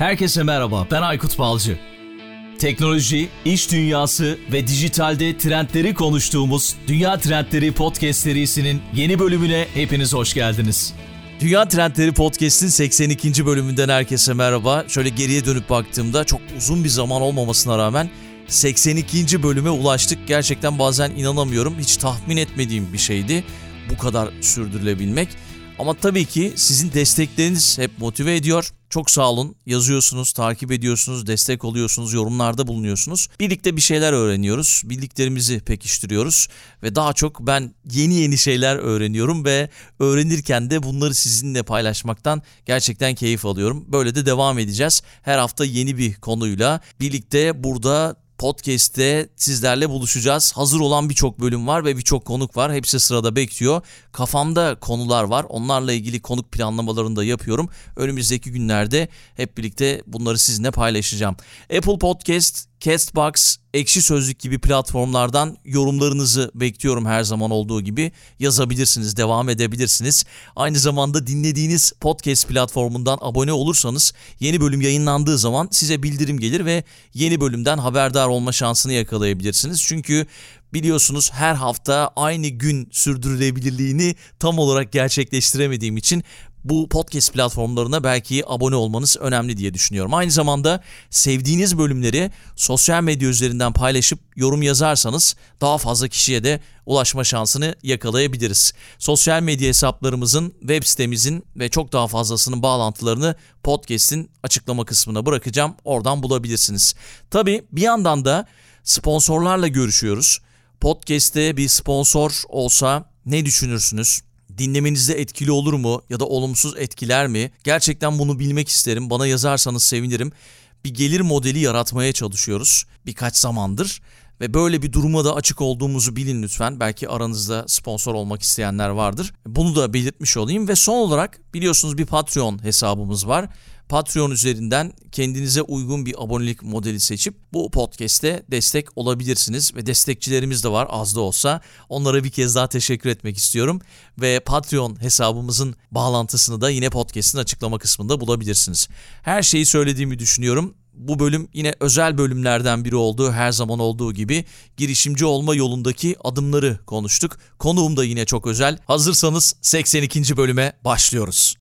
Herkese merhaba, ben Aykut Balcı. Teknoloji, iş dünyası ve dijitalde trendleri konuştuğumuz Dünya Trendleri Podcast serisinin yeni bölümüne hepiniz hoş geldiniz. Dünya Trendleri Podcast'in 82. bölümünden herkese merhaba. Şöyle geriye dönüp baktığımda çok uzun bir zaman olmamasına rağmen 82. bölüme ulaştık. Gerçekten bazen inanamıyorum. Hiç tahmin etmediğim bir şeydi bu kadar sürdürülebilmek. Ama tabii ki sizin destekleriniz hep motive ediyor. Çok sağ olun. Yazıyorsunuz, takip ediyorsunuz, destek oluyorsunuz, yorumlarda bulunuyorsunuz. Birlikte bir şeyler öğreniyoruz. Bildiklerimizi pekiştiriyoruz ve daha çok ben yeni yeni şeyler öğreniyorum ve öğrenirken de bunları sizinle paylaşmaktan gerçekten keyif alıyorum. Böyle de devam edeceğiz. Her hafta yeni bir konuyla birlikte burada Podcast'te sizlerle buluşacağız. Hazır olan birçok bölüm var ve birçok konuk var. Hepsi sırada bekliyor. Kafamda konular var. Onlarla ilgili konuk planlamalarını da yapıyorum. Önümüzdeki günlerde hep birlikte bunları sizinle paylaşacağım. Apple Podcast, Castbox, Ekşi Sözlük gibi platformlardan yorumlarınızı bekliyorum her zaman olduğu gibi. Yazabilirsiniz, devam edebilirsiniz. Aynı zamanda dinlediğiniz podcast platformundan abone olursanız yeni bölüm yayınlandığı zaman size bildirim gelir ve yeni bölümden haberdar olma şansını yakalayabilirsiniz. Çünkü biliyorsunuz her hafta aynı gün sürdürülebilirliğini tam olarak gerçekleştiremediğim için bu podcast platformlarına belki abone olmanız önemli diye düşünüyorum. Aynı zamanda sevdiğiniz bölümleri sosyal medya üzerinden paylaşıp yorum yazarsanız daha fazla kişiye de ulaşma şansını yakalayabiliriz. Sosyal medya hesaplarımızın, web sitemizin ve çok daha fazlasının bağlantılarını podcast'in açıklama kısmına bırakacağım. Oradan bulabilirsiniz. Tabii bir yandan da sponsorlarla görüşüyoruz. Podcast'te bir sponsor olsa ne düşünürsünüz? Dinlemenizde etkili olur mu ya da olumsuz etkiler mi? Gerçekten bunu bilmek isterim. Bana yazarsanız sevinirim. Bir gelir modeli yaratmaya çalışıyoruz birkaç zamandır ve böyle bir duruma da açık olduğumuzu bilin lütfen. Belki aranızda sponsor olmak isteyenler vardır. Bunu da belirtmiş olayım ve son olarak biliyorsunuz bir Patreon hesabımız var. Patreon üzerinden kendinize uygun bir abonelik modeli seçip bu podcast'te destek olabilirsiniz ve destekçilerimiz de var az da olsa. Onlara bir kez daha teşekkür etmek istiyorum ve Patreon hesabımızın bağlantısını da yine podcast'in açıklama kısmında bulabilirsiniz. Her şeyi söylediğimi düşünüyorum bu bölüm yine özel bölümlerden biri olduğu her zaman olduğu gibi girişimci olma yolundaki adımları konuştuk. Konuğum da yine çok özel. Hazırsanız 82. bölüme başlıyoruz.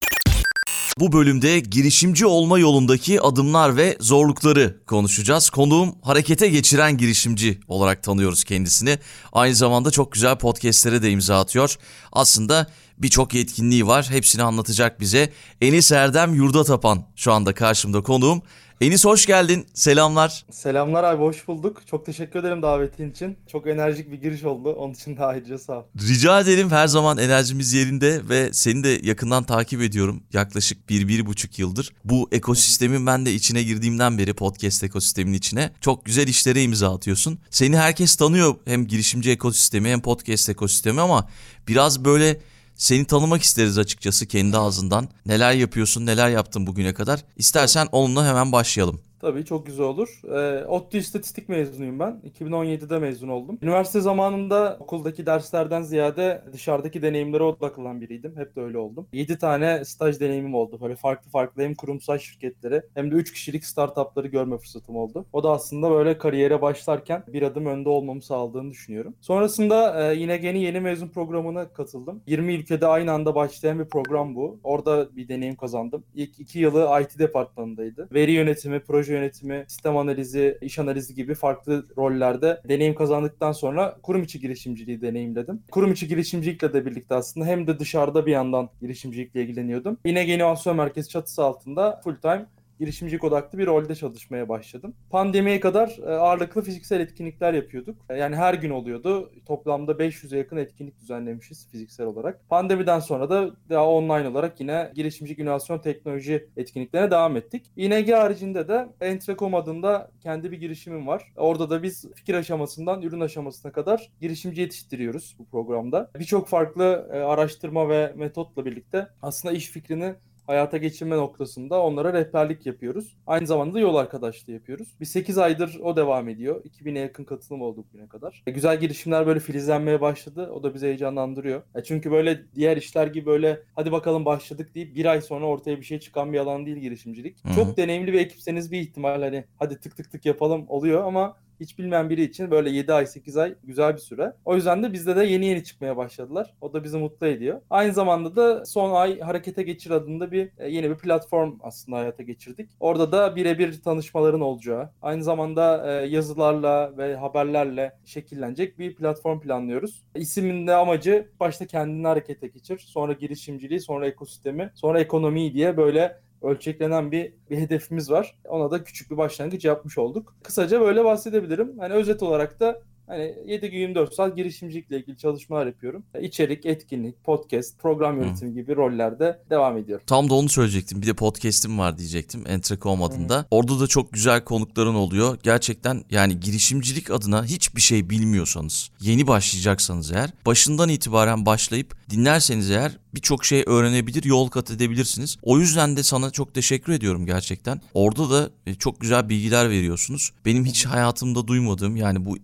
Bu bölümde girişimci olma yolundaki adımlar ve zorlukları konuşacağız. Konuğum harekete geçiren girişimci olarak tanıyoruz kendisini. Aynı zamanda çok güzel podcastlere de imza atıyor. Aslında birçok yetkinliği var. Hepsini anlatacak bize. Enis Erdem Yurda Tapan şu anda karşımda konuğum. Enis hoş geldin. Selamlar. Selamlar abi hoş bulduk. Çok teşekkür ederim davetin için. Çok enerjik bir giriş oldu. Onun için de ayrıca sağ ol. Rica ederim. Her zaman enerjimiz yerinde ve seni de yakından takip ediyorum. Yaklaşık bir, bir buçuk yıldır. Bu ekosistemin ben de içine girdiğimden beri podcast ekosistemin içine çok güzel işlere imza atıyorsun. Seni herkes tanıyor hem girişimci ekosistemi hem podcast ekosistemi ama biraz böyle seni tanımak isteriz açıkçası kendi ağzından. Neler yapıyorsun, neler yaptın bugüne kadar? İstersen onunla hemen başlayalım. Tabii çok güzel olur. E, ODTÜ İstatistik mezunuyum ben. 2017'de mezun oldum. Üniversite zamanında okuldaki derslerden ziyade dışarıdaki deneyimlere odaklanan biriydim. Hep de öyle oldum. 7 tane staj deneyimim oldu. Böyle farklı farklı hem kurumsal şirketleri hem de 3 kişilik startupları görme fırsatım oldu. O da aslında böyle kariyere başlarken bir adım önde olmamı sağladığını düşünüyorum. Sonrasında e, yine yeni yeni mezun programına katıldım. 20 ülkede aynı anda başlayan bir program bu. Orada bir deneyim kazandım. İlk 2 yılı IT departmanındaydı. Veri yönetimi, proje proje yönetimi, sistem analizi, iş analizi gibi farklı rollerde deneyim kazandıktan sonra kurum içi girişimciliği deneyimledim. Kurum içi girişimcilikle de birlikte aslında hem de dışarıda bir yandan girişimcilikle ilgileniyordum. Yine Inovasyon Merkezi çatısı altında full time girişimcilik odaklı bir rolde çalışmaya başladım. Pandemiye kadar e, ağırlıklı fiziksel etkinlikler yapıyorduk. E, yani her gün oluyordu. Toplamda 500'e yakın etkinlik düzenlemişiz fiziksel olarak. Pandemiden sonra da daha online olarak yine girişimcilik inovasyon teknoloji etkinliklerine devam ettik. İNG haricinde de Entrecom adında kendi bir girişimim var. Orada da biz fikir aşamasından ürün aşamasına kadar girişimci yetiştiriyoruz bu programda. Birçok farklı e, araştırma ve metotla birlikte aslında iş fikrini hayata geçirme noktasında onlara rehberlik yapıyoruz. Aynı zamanda da yol arkadaşlığı yapıyoruz. Bir 8 aydır o devam ediyor. 2000'e yakın katılım oldu bugüne kadar. E, güzel girişimler böyle filizlenmeye başladı. O da bizi heyecanlandırıyor. E, çünkü böyle diğer işler gibi böyle hadi bakalım başladık deyip bir ay sonra ortaya bir şey çıkan bir alan değil girişimcilik. Hı hı. Çok deneyimli bir ekipseniz bir ihtimal hani hadi tık tık tık yapalım oluyor ama hiç bilmeyen biri için böyle 7 ay 8 ay güzel bir süre. O yüzden de bizde de yeni yeni çıkmaya başladılar. O da bizi mutlu ediyor. Aynı zamanda da son ay Harekete Geçir adında bir e, yeni bir platform aslında hayata geçirdik. Orada da birebir tanışmaların olacağı, aynı zamanda e, yazılarla ve haberlerle şekillenecek bir platform planlıyoruz. İsmin de amacı başta kendini harekete geçir, sonra girişimciliği, sonra ekosistemi, sonra ekonomiyi diye böyle ölçeklenen bir, bir hedefimiz var. Ona da küçük bir başlangıç yapmış olduk. Kısaca böyle bahsedebilirim. Hani özet olarak da hani 7 gün 24 saat girişimcilikle ilgili çalışmalar yapıyorum. İçerik, etkinlik, podcast, program yönetimi gibi rollerde devam ediyorum. Tam da onu söyleyecektim. Bir de podcast'im var diyecektim. Entrecom adında. Orada da çok güzel konukların oluyor. Gerçekten yani girişimcilik adına hiçbir şey bilmiyorsanız, yeni başlayacaksanız eğer, başından itibaren başlayıp dinlerseniz eğer birçok şey öğrenebilir, yol kat edebilirsiniz. O yüzden de sana çok teşekkür ediyorum gerçekten. Orada da e, çok güzel bilgiler veriyorsunuz. Benim hiç hayatımda duymadığım yani bu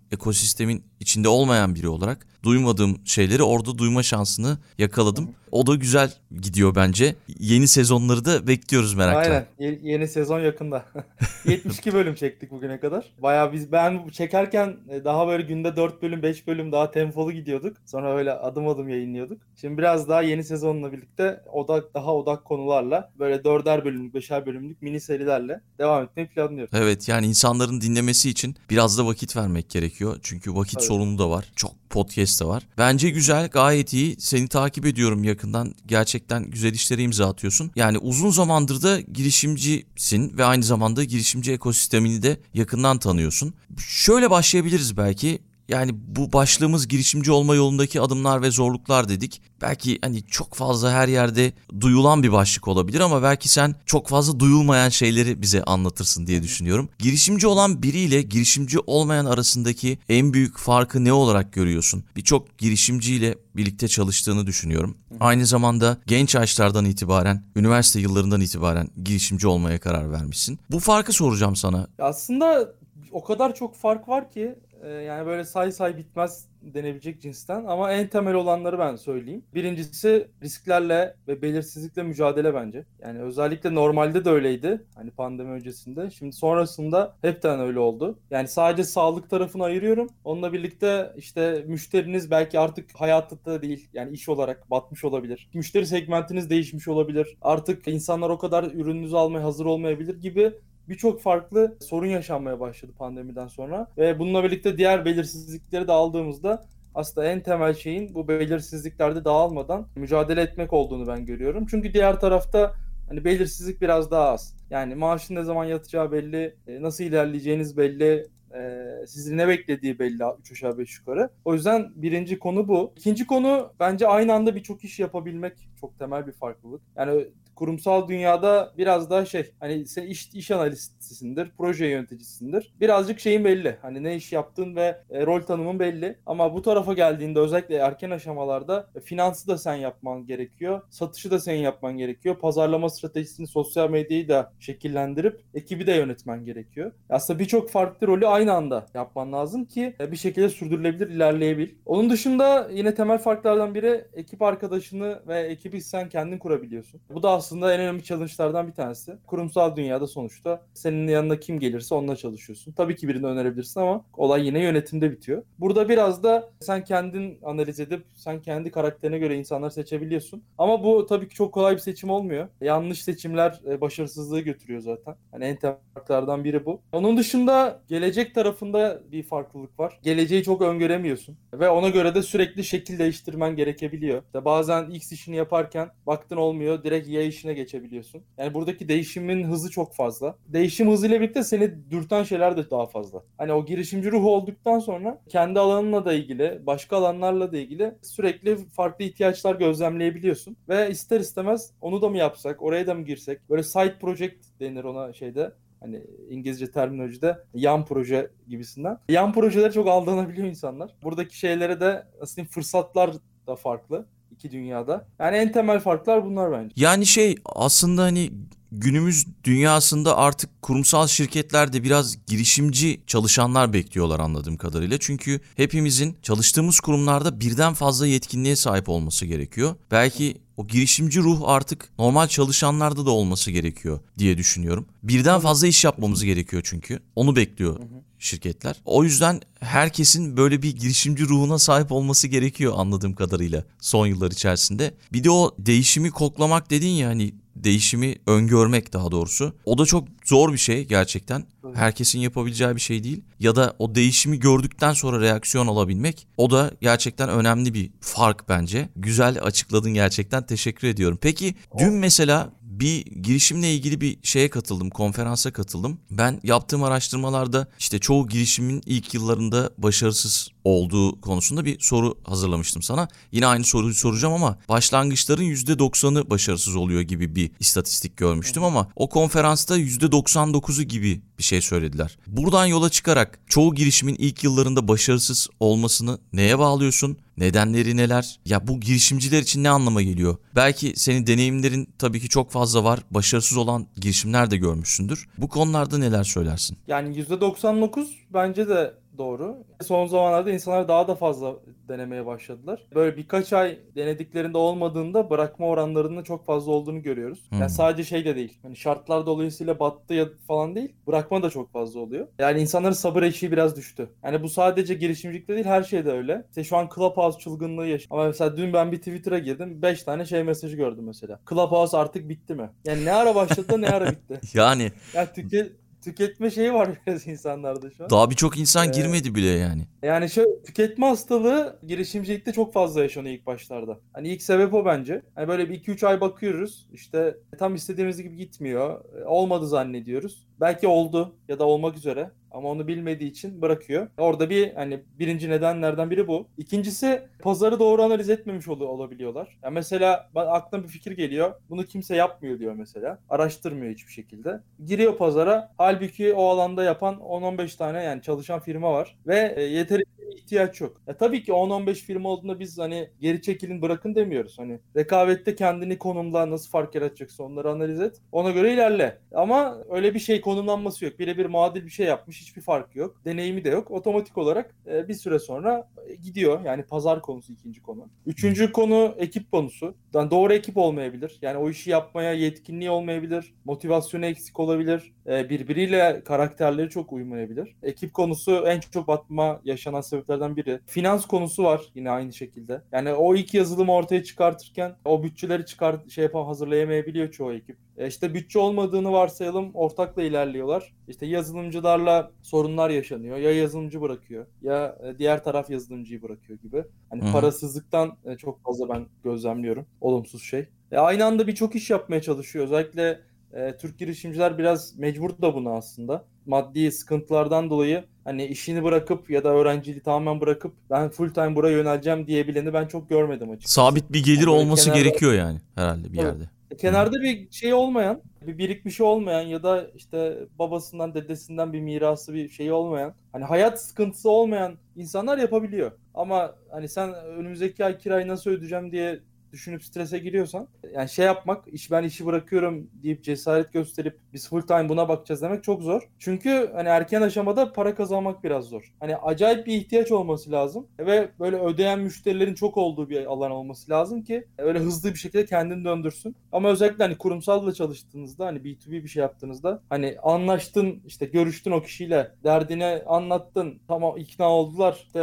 ekosistemin içinde olmayan biri olarak duymadığım şeyleri orada duyma şansını yakaladım. O da güzel gidiyor bence. Yeni sezonları da bekliyoruz merakla. Aynen. Ye- yeni sezon yakında. 72 bölüm çektik bugüne kadar. Bayağı biz ben çekerken e, daha böyle günde 4 bölüm 5 bölüm daha tempolu gidiyorduk. Sonra öyle adım adım yayınlıyorduk. Şimdi biraz daha yeni sezonla birlikte odak daha odak konularla böyle dörder bölümlük, beşer bölümlük mini serilerle devam etmeyi planlıyoruz. Evet yani insanların dinlemesi için biraz da vakit vermek gerekiyor. Çünkü vakit Evet. Sorunu da var. Çok podcast da var. Bence güzel, gayet iyi. Seni takip ediyorum yakından. Gerçekten güzel işlere imza atıyorsun. Yani uzun zamandır da girişimcisin ve aynı zamanda girişimci ekosistemini de yakından tanıyorsun. Şöyle başlayabiliriz belki. Yani bu başlığımız girişimci olma yolundaki adımlar ve zorluklar dedik. Belki hani çok fazla her yerde duyulan bir başlık olabilir ama belki sen çok fazla duyulmayan şeyleri bize anlatırsın diye düşünüyorum. Girişimci olan biriyle girişimci olmayan arasındaki en büyük farkı ne olarak görüyorsun? Birçok girişimciyle birlikte çalıştığını düşünüyorum. Aynı zamanda genç yaşlardan itibaren, üniversite yıllarından itibaren girişimci olmaya karar vermişsin. Bu farkı soracağım sana. Aslında o kadar çok fark var ki e, yani böyle say say bitmez denebilecek cinsten ama en temel olanları ben söyleyeyim. Birincisi risklerle ve belirsizlikle mücadele bence. Yani özellikle normalde de öyleydi. Hani pandemi öncesinde. Şimdi sonrasında hepten öyle oldu. Yani sadece sağlık tarafını ayırıyorum. Onunla birlikte işte müşteriniz belki artık hayatta da değil. Yani iş olarak batmış olabilir. Müşteri segmentiniz değişmiş olabilir. Artık insanlar o kadar ürününüzü almaya hazır olmayabilir gibi birçok farklı sorun yaşanmaya başladı pandemiden sonra. Ve bununla birlikte diğer belirsizlikleri de aldığımızda aslında en temel şeyin bu belirsizliklerde dağılmadan mücadele etmek olduğunu ben görüyorum. Çünkü diğer tarafta hani belirsizlik biraz daha az. Yani maaşın ne zaman yatacağı belli, e, nasıl ilerleyeceğiniz belli, e, sizi ne beklediği belli 3 aşağı 5 yukarı. O yüzden birinci konu bu. İkinci konu bence aynı anda birçok iş yapabilmek çok temel bir farklılık. Yani kurumsal dünyada biraz daha şey hani sen iş, iş analistisindir, proje yöneticisisindir. Birazcık şeyin belli. Hani ne iş yaptığın ve e, rol tanımın belli. Ama bu tarafa geldiğinde özellikle erken aşamalarda e, finansı da sen yapman gerekiyor. Satışı da senin yapman gerekiyor. Pazarlama stratejisini, sosyal medyayı da şekillendirip ekibi de yönetmen gerekiyor. Aslında birçok farklı rolü aynı anda yapman lazım ki e, bir şekilde sürdürülebilir, ilerleyebil. Onun dışında yine temel farklardan biri ekip arkadaşını ve ekibi sen kendin kurabiliyorsun. Bu da aslında en önemli challenge'lardan bir tanesi. Kurumsal dünyada sonuçta senin yanına kim gelirse onunla çalışıyorsun. Tabii ki birini önerebilirsin ama olay yine yönetimde bitiyor. Burada biraz da sen kendin analiz edip sen kendi karakterine göre insanlar seçebiliyorsun. Ama bu tabii ki çok kolay bir seçim olmuyor. Yanlış seçimler e, başarısızlığı götürüyor zaten. Hani en temel farklardan biri bu. Onun dışında gelecek tarafında bir farklılık var. Geleceği çok öngöremiyorsun ve ona göre de sürekli şekil değiştirmen gerekebiliyor. İşte bazen X işini yaparken baktın olmuyor direkt Y işine geçebiliyorsun. Yani buradaki değişimin hızı çok fazla. Değişim hızıyla birlikte seni dürten şeyler de daha fazla. Hani o girişimci ruhu olduktan sonra kendi alanınla da ilgili, başka alanlarla da ilgili sürekli farklı ihtiyaçlar gözlemleyebiliyorsun. Ve ister istemez onu da mı yapsak, oraya da mı girsek? Böyle side project denir ona şeyde hani İngilizce terminolojide yan proje gibisinden. Yan projelere çok aldanabiliyor insanlar. Buradaki şeylere de diyeyim fırsatlar da farklı. İki dünyada. Yani en temel farklar bunlar bence. Yani şey aslında hani günümüz dünyasında artık kurumsal şirketler de biraz girişimci çalışanlar bekliyorlar anladığım kadarıyla. Çünkü hepimizin çalıştığımız kurumlarda birden fazla yetkinliğe sahip olması gerekiyor. Belki o girişimci ruh artık normal çalışanlarda da olması gerekiyor diye düşünüyorum. Birden fazla iş yapmamız gerekiyor çünkü. Onu bekliyor şirketler. O yüzden herkesin böyle bir girişimci ruhuna sahip olması gerekiyor anladığım kadarıyla son yıllar içerisinde. Bir de o değişimi koklamak dedin ya hani değişimi öngörmek daha doğrusu. O da çok zor bir şey gerçekten. Herkesin yapabileceği bir şey değil. Ya da o değişimi gördükten sonra reaksiyon alabilmek o da gerçekten önemli bir fark bence. Güzel açıkladın gerçekten teşekkür ediyorum. Peki dün mesela bir girişimle ilgili bir şeye katıldım, konferansa katıldım. Ben yaptığım araştırmalarda işte çoğu girişimin ilk yıllarında başarısız olduğu konusunda bir soru hazırlamıştım sana. Yine aynı soruyu soracağım ama başlangıçların %90'ı başarısız oluyor gibi bir istatistik görmüştüm ama o konferansta %99'u gibi bir şey söylediler. Buradan yola çıkarak çoğu girişimin ilk yıllarında başarısız olmasını neye bağlıyorsun? Nedenleri neler? Ya bu girişimciler için ne anlama geliyor? Belki senin deneyimlerin tabii ki çok fazla var. Başarısız olan girişimler de görmüşsündür. Bu konularda neler söylersin? Yani %99 bence de doğru. Son zamanlarda insanlar daha da fazla denemeye başladılar. Böyle birkaç ay denediklerinde olmadığında bırakma oranlarının çok fazla olduğunu görüyoruz. Hmm. Yani sadece şey de değil. Hani şartlar dolayısıyla battı ya falan değil. Bırakma da çok fazla oluyor. Yani insanların sabır eşiği biraz düştü. Yani bu sadece girişimcilikte değil her şeyde öyle. İşte şu an Clubhouse çılgınlığı yaşıyor. Ama mesela dün ben bir Twitter'a girdim. 5 tane şey mesajı gördüm mesela. Clubhouse artık bitti mi? Yani ne ara başladı ne ara bitti? Yani Ya tüke, tüketme şeyi var biraz insanlarda şu an. daha birçok insan Ee, girmedi bile yani. Yani şu tüketme hastalığı girişimcilikte çok fazla yaşanıyor ilk başlarda. Hani ilk sebep o bence. Hani böyle bir 2-3 ay bakıyoruz. İşte tam istediğimiz gibi gitmiyor. E, Olmadı zannediyoruz. Belki oldu ya da olmak üzere ama onu bilmediği için bırakıyor. Orada bir hani birinci nedenlerden biri bu. İkincisi pazarı doğru analiz etmemiş ol- olabiliyorlar. Ya mesela ben, aklıma bir fikir geliyor. Bunu kimse yapmıyor diyor mesela. Araştırmıyor hiçbir şekilde. Giriyor pazara. Halbuki o alanda yapan 10-15 tane yani çalışan firma var ve e, yeterince bir ihtiyaç yok. Ya tabii ki 10-15 firma olduğunda biz hani geri çekilin bırakın demiyoruz. Hani rekabette kendini konumla nasıl fark yaratacaksın onları analiz et. Ona göre ilerle. Ama öyle bir şey konumlanması yok. Birebir muadil bir şey yapmış hiçbir farkı yok. Deneyimi de yok. Otomatik olarak e, bir süre sonra e, gidiyor. Yani pazar konusu ikinci konu. Üçüncü konu ekip konusu. Yani doğru ekip olmayabilir. Yani o işi yapmaya yetkinliği olmayabilir. Motivasyonu eksik olabilir. E, birbiriyle karakterleri çok uymayabilir. Ekip konusu en çok batma yaşanan sebeplerden biri. Finans konusu var yine aynı şekilde. Yani o ilk yazılımı ortaya çıkartırken o bütçeleri çıkart şey yapan hazırlayamayabiliyor çoğu ekip. E işte bütçe olmadığını varsayalım ortakla ilerliyorlar. İşte yazılımcılarla sorunlar yaşanıyor. Ya yazılımcı bırakıyor ya e, diğer taraf yazılımcıyı bırakıyor gibi. Hani Hı hı. parasızlıktan e, çok fazla ben gözlemliyorum. Olumsuz şey. E aynı anda birçok iş yapmaya çalışıyor. Özellikle e, Türk girişimciler biraz mecbur da buna aslında. Maddi sıkıntılardan dolayı hani işini bırakıp ya da öğrenciliği tamamen bırakıp ben full time buraya yöneleceğim diyebileni ben çok görmedim açıkçası. Sabit bir gelir Böyle olması kenarda- gerekiyor yani herhalde bir Evet. yerde. Kenarda bir şey olmayan, bir birikmişi olmayan ya da işte babasından, dedesinden bir mirası bir şeyi olmayan, hani hayat sıkıntısı olmayan insanlar yapabiliyor. Ama hani sen önümüzdeki ay kirayı nasıl ödeyeceğim diye düşünüp strese giriyorsan yani şey yapmak, iş ben işi bırakıyorum deyip cesaret gösterip biz full time buna bakacağız demek çok zor. Çünkü hani erken aşamada para kazanmak biraz zor. Hani acayip bir ihtiyaç olması lazım ve böyle ödeyen müşterilerin çok olduğu bir alan olması lazım ki öyle hızlı bir şekilde kendini döndürsün. Ama özellikle hani kurumsalla çalıştığınızda hani B2B bir şey yaptığınızda hani anlaştın işte görüştün o kişiyle derdini anlattın tamam ikna oldular işte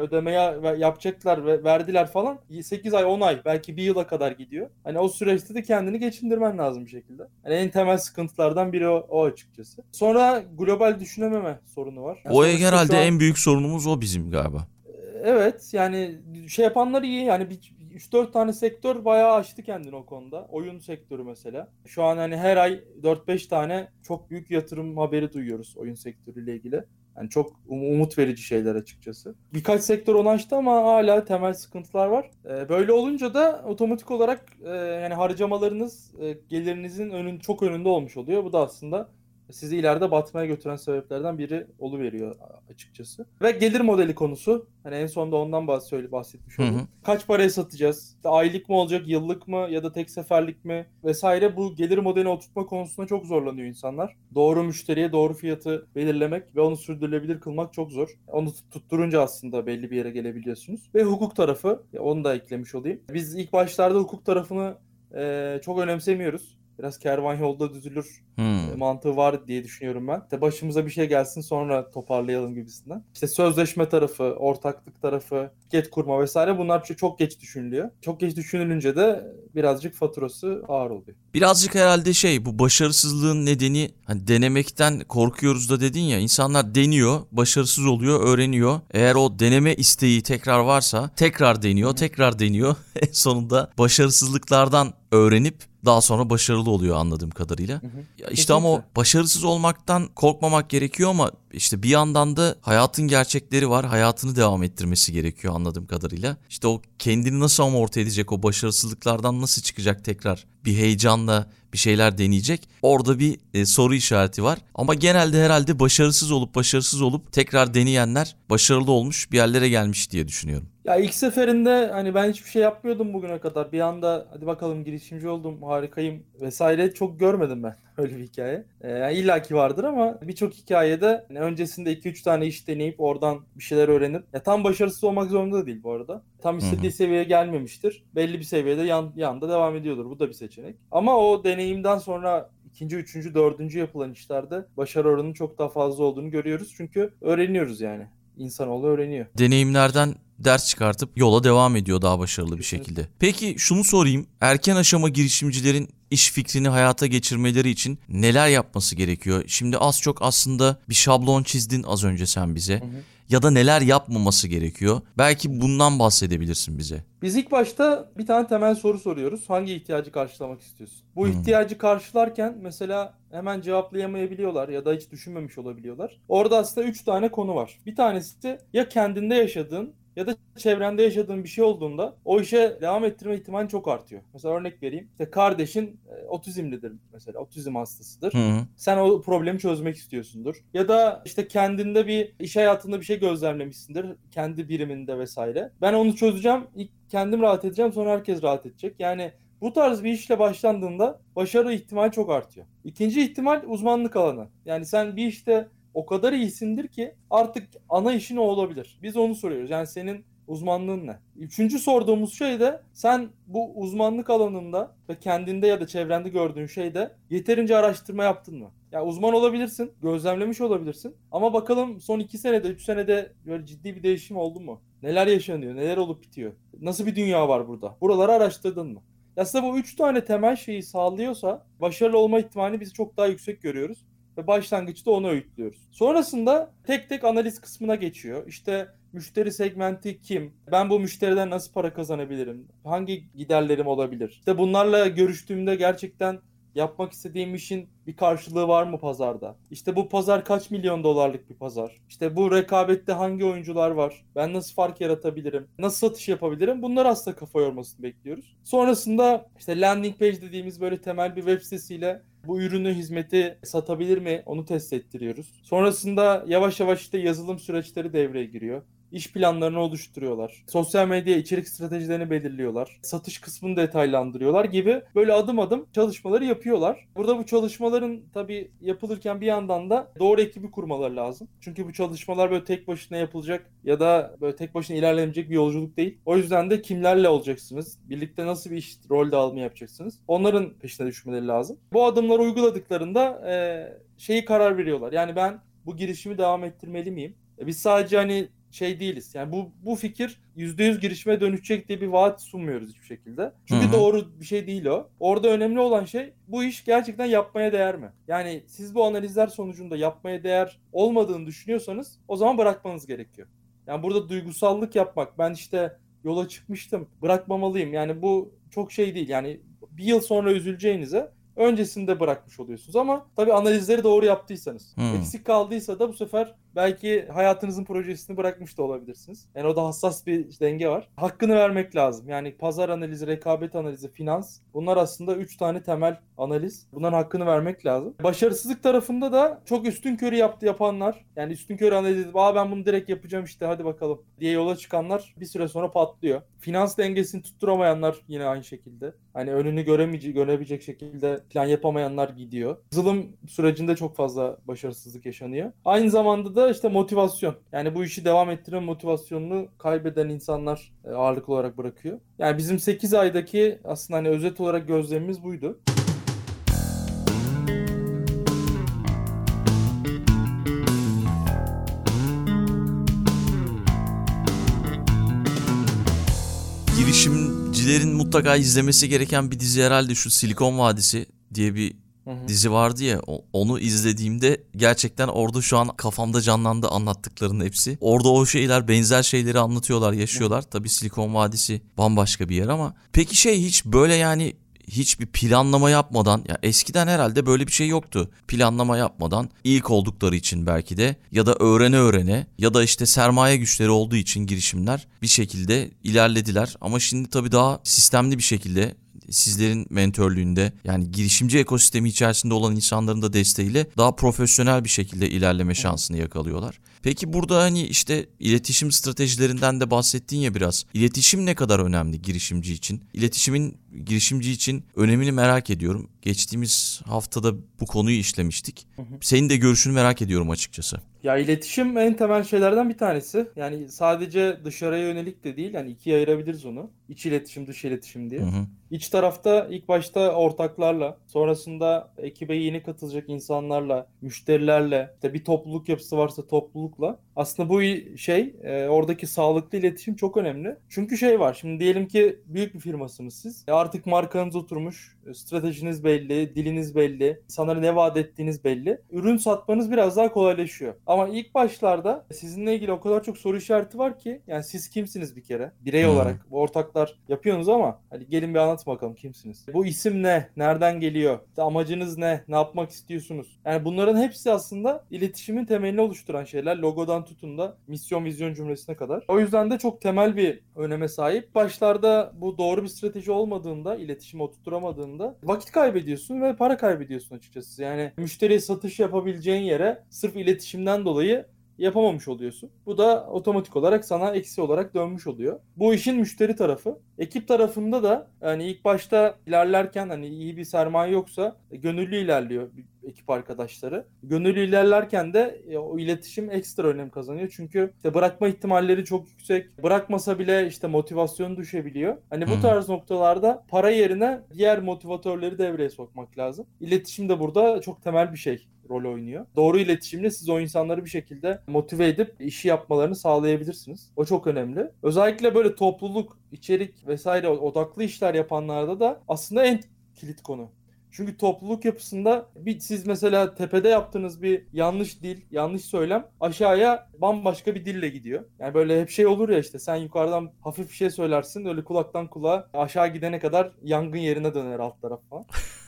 ödemeye yapacaklar ve verdiler falan 8 ay 10 ay belki bir yıla kadar gidiyor. Hani o süreçte de kendini geçindirmen lazım bir şekilde. Hani en temel sıkıntılardan biri o, o açıkçası. Sonra global düşünememe sorunu var. Yani O herhalde an- en büyük sorunumuz o bizim galiba. Evet yani şey yapanlar iyi yani bir 3-4 tane sektör bayağı açtı kendini o konuda. Oyun sektörü mesela. Şu an hani her ay 4-5 tane çok büyük yatırım haberi duyuyoruz oyun sektörüyle ilgili. Yani çok um- umut verici şeyler açıkçası. Birkaç sektör onu açtı ama hala temel sıkıntılar var. Ee, böyle olunca da otomatik olarak e, yani harcamalarınız e, gelirinizin önün çok önünde olmuş oluyor. Bu da aslında sizi ileride batmaya götüren sebeplerden biri oluveriyor açıkçası. Ve gelir modeli konusu. Hani en sonunda ondan bahs bahsetmiş Hı oldum. hı. Kaç paraya satacağız? İşte aylık mı olacak, yıllık mı ya da tek seferlik mi vesaire bu gelir modelini oturtma konusunda çok zorlanıyor insanlar. Doğru müşteriye doğru fiyatı belirlemek ve onu sürdürülebilir kılmak çok zor. Onu tut- tutturunca aslında belli bir yere gelebiliyorsunuz. Ve hukuk tarafı, onu da eklemiş olayım. Biz ilk başlarda hukuk tarafını eee, çok önemsemiyoruz. Biraz kervan yolda düzülür Hmm. e, mantığı var diye düşünüyorum ben. İşte başımıza bir şey gelsin sonra toparlayalım gibisinden. İşte sözleşme tarafı, ortaklık tarafı, get kurma vesaire bunlar çok geç düşünülüyor. Çok geç düşünülünce de birazcık faturası ağır oluyor. Birazcık herhalde şey bu başarısızlığın nedeni hani denemekten korkuyoruz da dedin ya insanlar deniyor başarısız oluyor öğreniyor. Eğer o deneme isteği tekrar varsa tekrar deniyor tekrar deniyor en sonunda başarısızlıklardan öğrenip daha sonra başarılı oluyor anladığım kadarıyla. Hı hı. Ya işte ama o Kesinlikle. başarısız olmaktan korkmamak gerekiyor ama işte bir yandan da hayatın gerçekleri var. Hayatını devam ettirmesi gerekiyor anladığım kadarıyla. İşte o kendini nasıl amorti edecek, o başarısızlıklardan nasıl çıkacak tekrar bir heyecanla bir şeyler deneyecek. Orada bir e, soru işareti var. Ama genelde herhalde başarısız olup başarısız olup tekrar deneyenler başarılı olmuş bir yerlere gelmiş diye düşünüyorum. Ya ilk seferinde hani ben hiçbir şey yapmıyordum bugüne kadar. Bir anda hadi bakalım girişimci oldum, harikayım vesaire çok görmedim ben öyle bir hikaye. Ee, yani illaki vardır ama birçok hikayede hani öncesinde 2-3 tane iş deneyip oradan bir şeyler öğrenip ya tam başarısız olmak zorunda da değil bu arada. Tam istediği hı. seviyeye gelmemiştir. Belli bir seviyede yan, yanda devam ediyordur. Bu da bir seçenek. Ama o deneyimden sonra ikinci, üçüncü, dördüncü yapılan işlerde başarı oranının çok daha fazla olduğunu görüyoruz. Çünkü öğreniyoruz yani. İnsanoğlu öğreniyor. deneyimlerden ders çıkartıp yola devam ediyor daha başarılı bir şekilde. Peki şunu sorayım. Erken aşama girişimcilerin iş fikrini hayata geçirmeleri için neler yapması gerekiyor? Şimdi az çok aslında bir şablon çizdin az önce sen bize. Hı hı. Ya da neler yapmaması gerekiyor? Belki bundan bahsedebilirsin bize. Biz ilk başta bir tane temel soru soruyoruz. Hangi ihtiyacı karşılamak istiyorsun? Bu ihtiyacı karşılarken mesela hemen cevaplayamayabiliyorlar ya da hiç düşünmemiş olabiliyorlar. Orada aslında üç tane konu var. Bir tanesi ya kendinde yaşadığın ya da çevrende yaşadığın bir şey olduğunda o işe devam ettirme ihtimali çok artıyor. Mesela örnek vereyim. İşte kardeşin e, otizmlidir mesela. Otizm hastasıdır. Hı hı. Sen o problemi çözmek istiyorsundur. Ya da işte kendinde bir iş hayatında bir şey gözlemlemişsindir. Kendi biriminde vesaire. Ben onu çözeceğim. İlk kendim rahat edeceğim sonra herkes rahat edecek. Yani bu tarz bir işle başlandığında başarı ihtimali çok artıyor. İkinci ihtimal uzmanlık alanı. Yani sen bir işte o kadar iyisindir ki artık ana işin o olabilir. Biz onu soruyoruz. Yani senin uzmanlığın ne? Üçüncü sorduğumuz şey de sen bu uzmanlık alanında ve kendinde ya da çevrende gördüğün şeyde yeterince araştırma yaptın mı? Ya uzman olabilirsin, gözlemlemiş olabilirsin ama bakalım son iki senede, üç senede böyle ciddi bir değişim oldu mu? Neler yaşanıyor, neler olup bitiyor? Nasıl bir dünya var burada? Buraları araştırdın mı? Ya aslında bu üç tane temel şeyi sağlıyorsa başarılı olma ihtimali biz çok daha yüksek görüyoruz ve başlangıçta onu öğütlüyoruz. Sonrasında tek tek analiz kısmına geçiyor. İşte müşteri segmenti kim? Ben bu müşteriden nasıl para kazanabilirim? Hangi giderlerim olabilir? İşte bunlarla görüştüğümde gerçekten yapmak istediğim işin bir karşılığı var mı pazarda? İşte bu pazar kaç milyon dolarlık bir pazar? İşte bu rekabette hangi oyuncular var? Ben nasıl fark yaratabilirim? Nasıl satış yapabilirim? Bunlar aslında kafa yormasını bekliyoruz. Sonrasında işte landing page dediğimiz böyle temel bir web sitesiyle bu ürünü, hizmeti satabilir mi? Onu test ettiriyoruz. Sonrasında yavaş yavaş işte yazılım süreçleri devreye giriyor. İş planlarını oluşturuyorlar. Sosyal medya içerik stratejilerini belirliyorlar. Satış kısmını detaylandırıyorlar gibi böyle adım adım çalışmaları yapıyorlar. Burada bu çalışmaların tabii yapılırken bir yandan da doğru ekibi kurmaları lazım. Çünkü bu çalışmalar böyle tek başına yapılacak ya da böyle tek başına ilerlenecek bir yolculuk değil. O yüzden de kimlerle olacaksınız? Birlikte nasıl bir iş rol dağılımı yapacaksınız? Onların peşine düşmeleri lazım. Bu adımları uyguladıklarında şeyi karar veriyorlar. Yani ben bu girişimi devam ettirmeli miyim? E, Biz sadece hani şey değiliz. Yani bu bu fikir %100 girişime dönüşecek diye bir vaat sunmuyoruz hiçbir şekilde. Çünkü Hı hı. doğru bir şey değil o. Orada önemli olan şey bu iş gerçekten yapmaya değer mi? Yani siz bu analizler sonucunda yapmaya değer olmadığını düşünüyorsanız o zaman bırakmanız gerekiyor. Yani burada duygusallık yapmak, ben işte yola çıkmıştım, bırakmamalıyım. Yani bu çok şey değil. Yani bir yıl sonra üzüleceğinize öncesinde bırakmış oluyorsunuz ama tabii analizleri doğru yaptıysanız. Hmm. Eksik kaldıysa da bu sefer belki hayatınızın projesini bırakmış da olabilirsiniz. Yani o da hassas bir denge var. Hakkını vermek lazım. Yani pazar analizi, rekabet analizi, finans bunlar aslında 3 tane temel analiz. Bunların hakkını vermek lazım. Başarısızlık tarafında da çok üstün körü yaptı yapanlar. Yani üstün körü analiz edip Aa ben bunu direkt yapacağım işte hadi bakalım diye yola çıkanlar bir süre sonra patlıyor. Finans dengesini tutturamayanlar yine aynı şekilde. Hani önünü göremeyecek, görebilecek şekilde plan yapamayanlar gidiyor. Yazılım sürecinde çok fazla başarısızlık yaşanıyor. Aynı zamanda da işte motivasyon. Yani bu işi devam ettiren motivasyonunu kaybeden insanlar e, ağırlıklı olarak bırakıyor. Yani bizim 8 aydaki aslında hani özet olarak gözlemimiz buydu. Girişimcilerin mutlaka izlemesi gereken bir dizi herhalde şu Silikon Vadisi diye bir Hı dizi vardı ya onu izlediğimde gerçekten orada şu an kafamda canlandı anlattıklarının hepsi. Orada o şeyler benzer şeyleri anlatıyorlar yaşıyorlar. Tabii Silikon Vadisi bambaşka bir yer ama peki şey hiç böyle yani hiçbir planlama yapmadan ya eskiden herhalde böyle bir şey yoktu. Planlama yapmadan ilk oldukları için belki de ya da öğrene öğrene ya da işte sermaye güçleri olduğu için girişimler bir şekilde ilerlediler. Ama şimdi tabii daha sistemli bir şekilde sizlerin mentörlüğünde yani girişimci ekosistemi içerisinde olan insanların da desteğiyle daha profesyonel bir şekilde ilerleme şansını yakalıyorlar. Peki burada hani işte iletişim stratejilerinden de bahsettin ya biraz. İletişim ne kadar önemli girişimci için? İletişimin girişimci için önemini merak ediyorum. Geçtiğimiz haftada bu konuyu işlemiştik. Senin de görüşünü merak ediyorum açıkçası. Ya iletişim en temel şeylerden bir tanesi. Yani sadece dışarıya yönelik de değil. Yani ikiye ayırabiliriz onu. İç iletişim, dış iletişim diye. Hı hı. İç tarafta ilk başta ortaklarla, sonrasında ekibe yeni katılacak insanlarla, müşterilerle, işte bir topluluk yapısı varsa toplulukla. Aslında bu şey, e, oradaki sağlıklı iletişim çok önemli. Çünkü şey var, şimdi diyelim ki büyük bir firmasınız siz. E, artık markanız oturmuş, e, stratejiniz belli, diliniz belli, insanlara ne vaat ettiğiniz belli. Ürün satmanız biraz daha kolaylaşıyor. Ama ilk başlarda sizinle ilgili o kadar çok soru işareti var ki, yani siz kimsiniz bir kere? Birey Hmm. olarak, bu ortaklar yapıyorsunuz ama hadi gelin bir anlat bakalım kimsiniz? Bu isim ne? Nereden geliyor? İşte amacınız ne? Ne yapmak istiyorsunuz? Yani bunların hepsi aslında iletişimin temelini oluşturan şeyler. Logodan tutun da misyon vizyon cümlesine kadar. O yüzden de çok temel bir öneme sahip. Başlarda bu doğru bir strateji olmadığında, iletişimi oturtturamadığında vakit kaybediyorsun ve para kaybediyorsun açıkçası. Yani müşteriye satış yapabileceğin yere sırf iletişimden dolayı yapamamış oluyorsun. Bu da otomatik olarak sana eksi olarak dönmüş oluyor. Bu işin müşteri tarafı. Ekip tarafında da yani ilk başta ilerlerken hani iyi bir sermaye yoksa gönüllü ilerliyor ekip arkadaşları. Gönüllü ilerlerken de e, o iletişim ekstra önem kazanıyor. Çünkü işte bırakma ihtimalleri çok yüksek. Bırakmasa bile işte motivasyonu düşebiliyor. Hani bu tarz noktalarda para yerine diğer motivatörleri devreye sokmak lazım. İletişim de burada çok temel bir şey rol oynuyor. Doğru iletişimle siz o insanları bir şekilde motive edip işi yapmalarını sağlayabilirsiniz. O çok önemli. Özellikle böyle topluluk, içerik vesaire odaklı işler yapanlarda da aslında en kilit konu. Çünkü topluluk yapısında bir siz mesela tepede yaptığınız bir yanlış dil, yanlış söylem aşağıya bambaşka bir dille gidiyor. Yani böyle hep şey olur ya işte sen yukarıdan hafif bir şey söylersin öyle kulaktan kulağa aşağı gidene kadar yangın yerine döner alt taraf falan.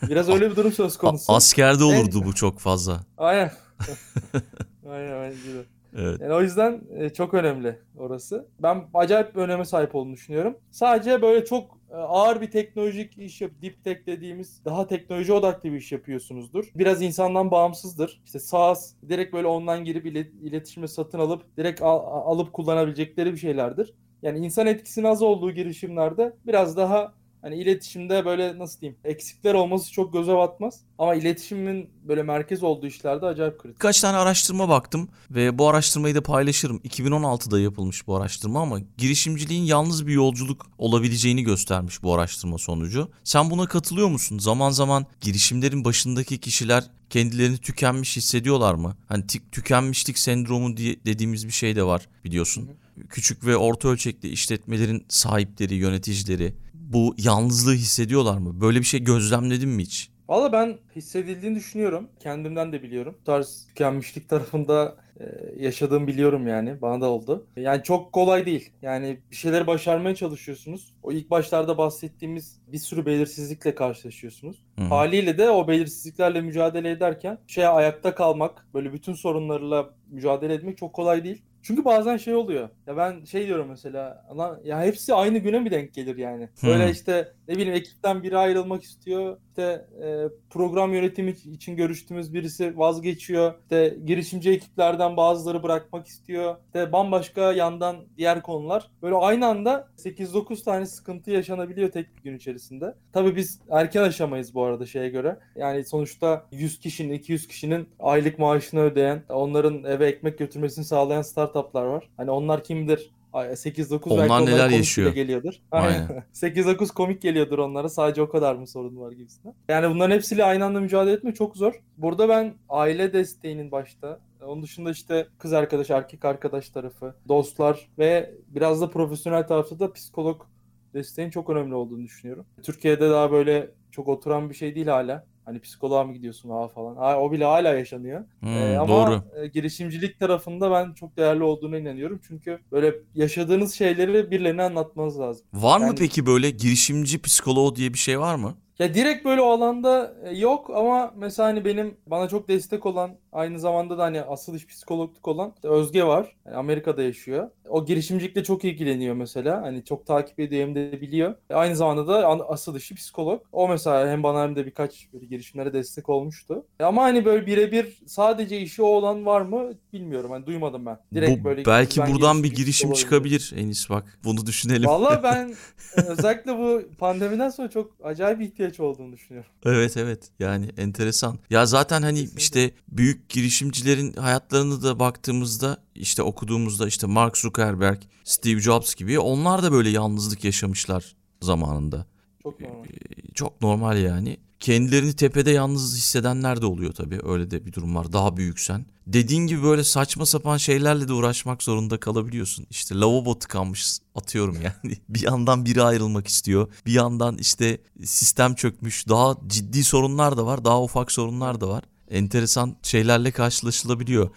Biraz öyle bir durum söz konusu. askerde olurdu bu çok fazla. Aynen. Aynen bence de. Evet. Yani o yüzden e, çok önemli orası. Ben acayip bir öneme sahip olduğunu düşünüyorum. Sadece böyle çok e, ağır bir teknolojik iş yap, deep tech dediğimiz daha teknoloji odaklı bir iş yapıyorsunuzdur. Biraz insandan bağımsızdır. İşte SaaS direkt böyle ondan girip ile- iletişime satın alıp direkt al- alıp kullanabilecekleri bir şeylerdir. Yani insan etkisinin az olduğu girişimlerde biraz daha hani iletişimde böyle nasıl diyeyim eksikler olması çok göze batmaz. Ama iletişimin böyle merkez olduğu işlerde acayip kritik. Birkaç tane araştırma baktım ve bu araştırmayı da paylaşırım. 2016'da yapılmış bu araştırma ama girişimciliğin yalnız bir yolculuk olabileceğini göstermiş bu araştırma sonucu. Sen buna katılıyor musun? Zaman zaman girişimlerin başındaki kişiler kendilerini tükenmiş hissediyorlar mı? Hani tü- tükenmişlik sendromu diye dediğimiz bir şey de var biliyorsun. Küçük ve orta ölçekli işletmelerin sahipleri, yöneticileri bu yalnızlığı hissediyorlar mı? Böyle bir şey gözlemledin mi hiç? Valla ben hissedildiğini düşünüyorum. Kendimden de biliyorum. Bu tarz tükenmişlik tarafında e, yaşadığım biliyorum yani. Bana da oldu. Yani çok kolay değil. Yani bir şeyleri başarmaya çalışıyorsunuz. O ilk başlarda bahsettiğimiz bir sürü belirsizlikle karşılaşıyorsunuz. Hı hı. Haliyle de o belirsizliklerle mücadele ederken şeye ayakta kalmak, böyle bütün sorunlarla mücadele etmek çok kolay değil. Çünkü bazen şey oluyor. Ya ben şey diyorum mesela. Lan ya hepsi aynı güne mi denk gelir yani? Böyle Hmm. işte ne bileyim ekipten biri ayrılmak istiyor. İşte e, program yönetimi için görüştüğümüz birisi vazgeçiyor. İşte girişimci ekiplerden bazıları bırakmak istiyor. İşte bambaşka yandan diğer konular. Böyle aynı anda 8-9 tane sıkıntı yaşanabiliyor tek bir gün içerisinde. Tabii biz erken aşamayız bu arada şeye göre. Yani sonuçta 100 kişinin, 200 kişinin aylık maaşını ödeyen, onların eve ekmek götürmesini sağlayan startuplar var. Hani onlar kimdir? Ay, 8-9 Onlar belki neler komik yaşıyor? geliyordur. Aynen. 8-9 komik geliyordur onlara. Sadece o kadar mı sorun var gibisinden. Yani bunların hepsiyle aynı anda mücadele etmek çok zor. Burada ben aile desteğinin başta, onun dışında işte kız arkadaş, erkek arkadaş tarafı, dostlar ve biraz da profesyonel tarafta da psikolog desteğin çok önemli olduğunu düşünüyorum. Türkiye'de daha böyle çok oturan bir şey değil hala. Hani psikoloğa mı gidiyorsun ha falan. Ha, o bile hala yaşanıyor. Hmm, Ee, ama doğru. e, girişimcilik tarafında ben çok değerli olduğuna inanıyorum. Çünkü böyle yaşadığınız şeyleri birilerine anlatmanız lazım. Var mı yani- peki böyle girişimci psikoloğu diye bir şey var mı? Ya direkt böyle o alanda e, yok ama mesela hani benim bana çok destek olan aynı zamanda da hani asıl iş psikologluk olan işte Özge var. Yani Amerika'da yaşıyor. O girişimcilikle çok ilgileniyor mesela. Hani çok takip ediyor hem de biliyor. E, Aynı zamanda da asıl işi psikolog. O mesela hem bana hem de birkaç böyle girişimlere destek olmuştu. E, Ama hani böyle birebir sadece işi o olan var mı bilmiyorum. Hani duymadım ben. Direkt Bu, böyle belki buradan bir girişim çıkabilir Enis bak. Bunu düşünelim. Vallahi ben özellikle bu pandemiden sonra çok acayip ihtiyaç olduğunu düşünüyorum. Evet evet yani enteresan. Ya zaten hani Kesinlikle. işte büyük girişimcilerin hayatlarını da baktığımızda işte okuduğumuzda işte Mark Zuckerberg, Steve Jobs gibi onlar da böyle yalnızlık yaşamışlar zamanında. Çok normal. Çok normal yani. Kendilerini tepede yalnız hissedenler de oluyor tabii. Öyle de bir durum var. Daha büyüksen. Dediğin gibi böyle saçma sapan şeylerle de uğraşmak zorunda kalabiliyorsun. İşte lavabo tıkanmış atıyorum yani. Bir yandan biri ayrılmak istiyor. Bir yandan işte sistem çökmüş. Daha ciddi sorunlar da var. Daha ufak sorunlar da var. Enteresan şeylerle karşılaşılabiliyor.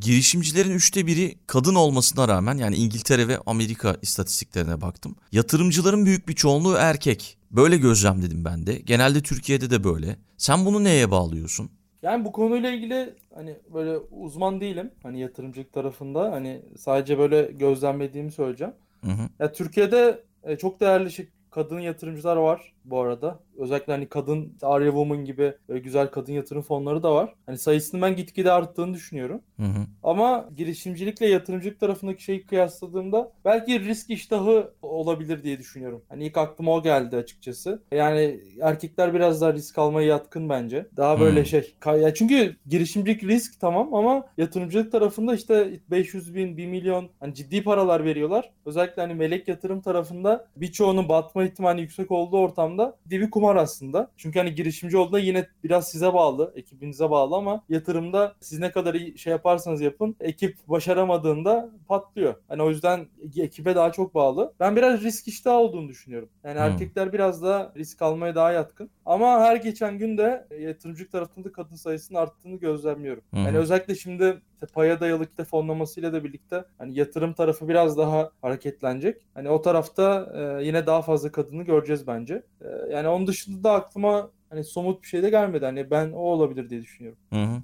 Girişimcilerin üçte biri kadın olmasına rağmen yani İngiltere ve Amerika istatistiklerine baktım. Yatırımcıların büyük bir çoğunluğu erkek. Böyle gözlemledim ben de. Genelde Türkiye'de de böyle. Sen bunu neye bağlıyorsun? Yani bu konuyla ilgili hani böyle uzman değilim. Hani yatırımcılık tarafında hani sadece böyle gözlemlediğimi söyleyeceğim. Hı hı. Ya Türkiye'de e, çok değerli şey, kadın yatırımcılar var bu arada. Özellikle hani kadın Arya Woman gibi güzel kadın yatırım fonları da var. Hani sayısının ben gitgide arttığını düşünüyorum. Hı hı. Ama girişimcilikle yatırımcılık tarafındaki şeyi kıyasladığımda belki risk iştahı olabilir diye düşünüyorum. Hani ilk aklıma o geldi açıkçası. Yani erkekler biraz daha risk almaya yatkın bence. Daha böyle Hmm. şey. Ya çünkü girişimcilik risk tamam ama yatırımcılık tarafında işte 500 bin, 1 milyon hani ciddi paralar veriyorlar. Özellikle hani melek yatırım tarafında birçoğunun batma ihtimali yüksek olduğu ortamda bir bir kumar aslında. Çünkü hani girişimci olduğunda yine biraz size bağlı, ekibinize bağlı ama yatırımda siz ne kadar iyi şey yaparsanız yapın ekip başaramadığında patlıyor. Hani o yüzden ekibe daha çok bağlı. Ben biraz risk iştahı olduğunu düşünüyorum. Yani Hmm. erkekler biraz da risk almaya daha yatkın. Ama her geçen gün de yatırımcılık tarafında kadın sayısının arttığını gözlemliyorum. Hı. Yani özellikle şimdi işte paya dayalı işte fonlamasıyla da birlikte hani yatırım tarafı biraz daha hareketlenecek. Hani o tarafta e, yine daha fazla kadını göreceğiz bence. E, yani onun dışında da aklıma hani somut bir şey de gelmedi. Hani ben o olabilir diye düşünüyorum. Hı hı.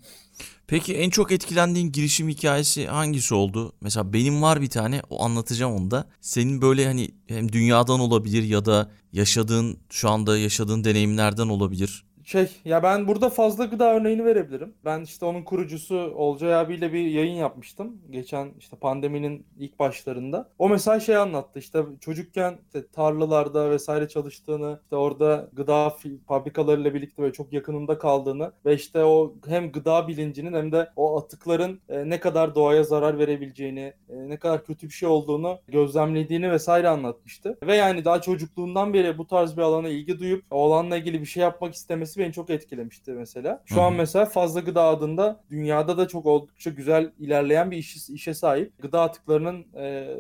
Peki en çok etkilendiğin girişim hikayesi hangisi oldu? Mesela benim var bir tane o anlatacağım onu da. Senin böyle hani hem dünyadan olabilir ya da yaşadığın şu anda yaşadığın deneyimlerden olabilir. Şey ya ben burada fazla gıda örneğini verebilirim. Ben işte onun kurucusu Olcay abiyle bir yayın yapmıştım. Geçen işte pandeminin ilk başlarında. O mesela şey anlattı işte çocukken işte tarlalarda vesaire çalıştığını, işte orada gıda fabrikalarıyla birlikte böyle çok yakınında kaldığını ve işte o hem gıda bilincinin hem de o atıkların e, ne kadar doğaya zarar verebileceğini, e, ne kadar kötü bir şey olduğunu gözlemlediğini vesaire anlatmıştı. Ve yani daha çocukluğundan beri bu tarz bir alana ilgi duyup o alanla ilgili bir şey yapmak istemesi gelmesi beni çok etkilemişti mesela. Şu Hı hı. an mesela Fazla Gıda adında dünyada da çok oldukça güzel ilerleyen bir iş, işe sahip. Gıda atıklarının e,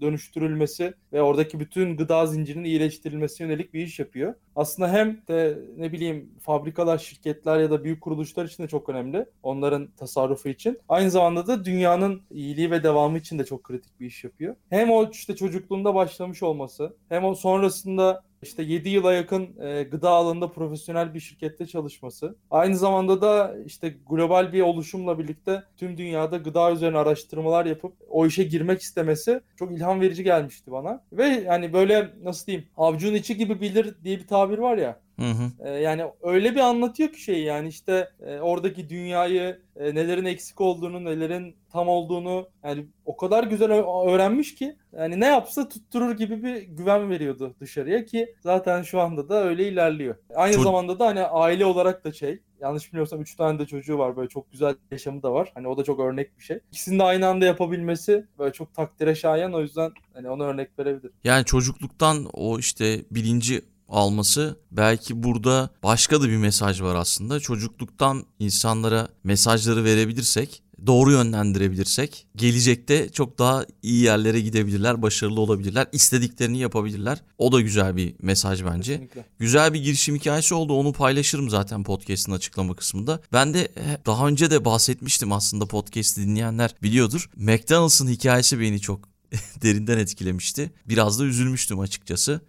dönüştürülmesi ve oradaki bütün gıda zincirinin iyileştirilmesi yönelik bir iş yapıyor. Aslında hem de ne bileyim fabrikalar, şirketler ya da büyük kuruluşlar için de çok önemli. Onların tasarrufu için. Aynı zamanda da dünyanın iyiliği ve devamı için de çok kritik bir iş yapıyor. Hem o işte çocukluğunda başlamış olması hem o sonrasında işte 7 yıla yakın e, gıda alanında profesyonel bir şirkette çalışması. Aynı zamanda da işte global bir oluşumla birlikte tüm dünyada gıda üzerine araştırmalar yapıp o işe girmek istemesi çok ilham verici gelmişti bana. Ve yani böyle nasıl diyeyim avcunun içi gibi bilir diye bir tabir var ya. Hı hı. E, yani öyle bir anlatıyor ki şeyi yani işte e, oradaki dünyayı e, nelerin eksik olduğunu, nelerin tam olduğunu yani o kadar güzel öğrenmiş ki yani ne yapsa tutturur gibi bir güven veriyordu dışarıya ki zaten şu anda da öyle ilerliyor. Aynı Ço- zamanda da hani aile olarak da şey yanlış bilmiyorsam 3 tane de çocuğu var böyle çok güzel yaşamı da var. Hani o da çok örnek bir şey. İkisini de aynı anda yapabilmesi böyle çok takdire şayan o yüzden hani ona örnek verebilirim. Yani çocukluktan o işte bilinci alması belki burada başka da bir mesaj var aslında. Çocukluktan insanlara mesajları verebilirsek, doğru yönlendirebilirsek gelecekte çok daha iyi yerlere gidebilirler, başarılı olabilirler, istediklerini yapabilirler. O da güzel bir mesaj bence. Kesinlikle. Güzel bir girişim hikayesi oldu. Onu paylaşırım zaten podcast'ın açıklama kısmında. Ben de eh, daha önce de bahsetmiştim aslında podcast'i dinleyenler biliyordur. McDonald's'ın hikayesi beni çok derinden etkilemişti. Biraz da üzülmüştüm açıkçası.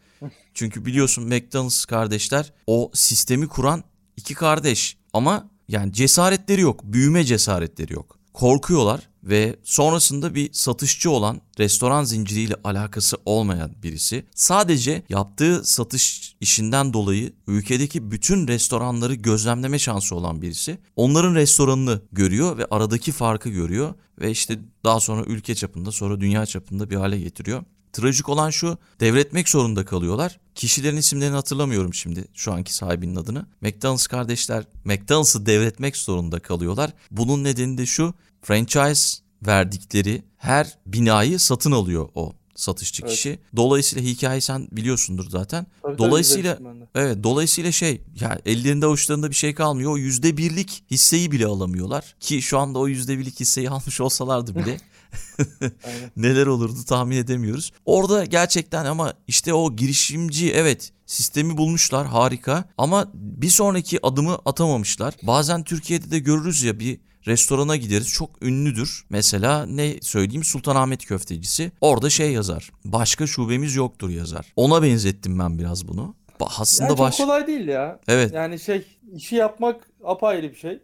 Çünkü biliyorsun McDonald's kardeşler o sistemi kuran iki kardeş ama yani cesaretleri yok. Büyüme cesaretleri yok. Korkuyorlar ve sonrasında bir satışçı olan restoran zinciriyle alakası olmayan birisi sadece yaptığı satış işinden dolayı ülkedeki bütün restoranları gözlemleme şansı olan birisi onların restoranını görüyor ve aradaki farkı görüyor ve işte daha sonra ülke çapında sonra dünya çapında bir hale getiriyor. Trajik olan şu devretmek zorunda kalıyorlar. Kişilerin isimlerini hatırlamıyorum şimdi şu anki sahibinin adını. McDonald's kardeşler McDonald's'ı devretmek zorunda kalıyorlar. Bunun nedeni de şu franchise verdikleri her binayı satın alıyor o satışçı Evet. kişi. Dolayısıyla hikayeyi sen biliyorsundur zaten. Tabii tabii Dolayısıyla de. Evet dolayısıyla şey yani ellerinde avuçlarında bir şey kalmıyor. O yüzde birlik hisseyi bile alamıyorlar. Ki şu anda o yüzde birlik hisseyi almış olsalardı bile. neler olurdu tahmin edemiyoruz. Orada gerçekten ama işte o girişimci evet sistemi bulmuşlar harika ama bir sonraki adımı atamamışlar. Bazen Türkiye'de de görürüz ya bir restorana gideriz çok ünlüdür. Mesela ne söyleyeyim Sultanahmet köftecisi orada şey yazar başka şubemiz yoktur yazar. Ona benzettim ben biraz bunu. Aslında Yani çok baş... kolay değil ya. Evet Yani şey işi yapmak apayrı bir şey.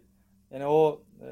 Yani o e,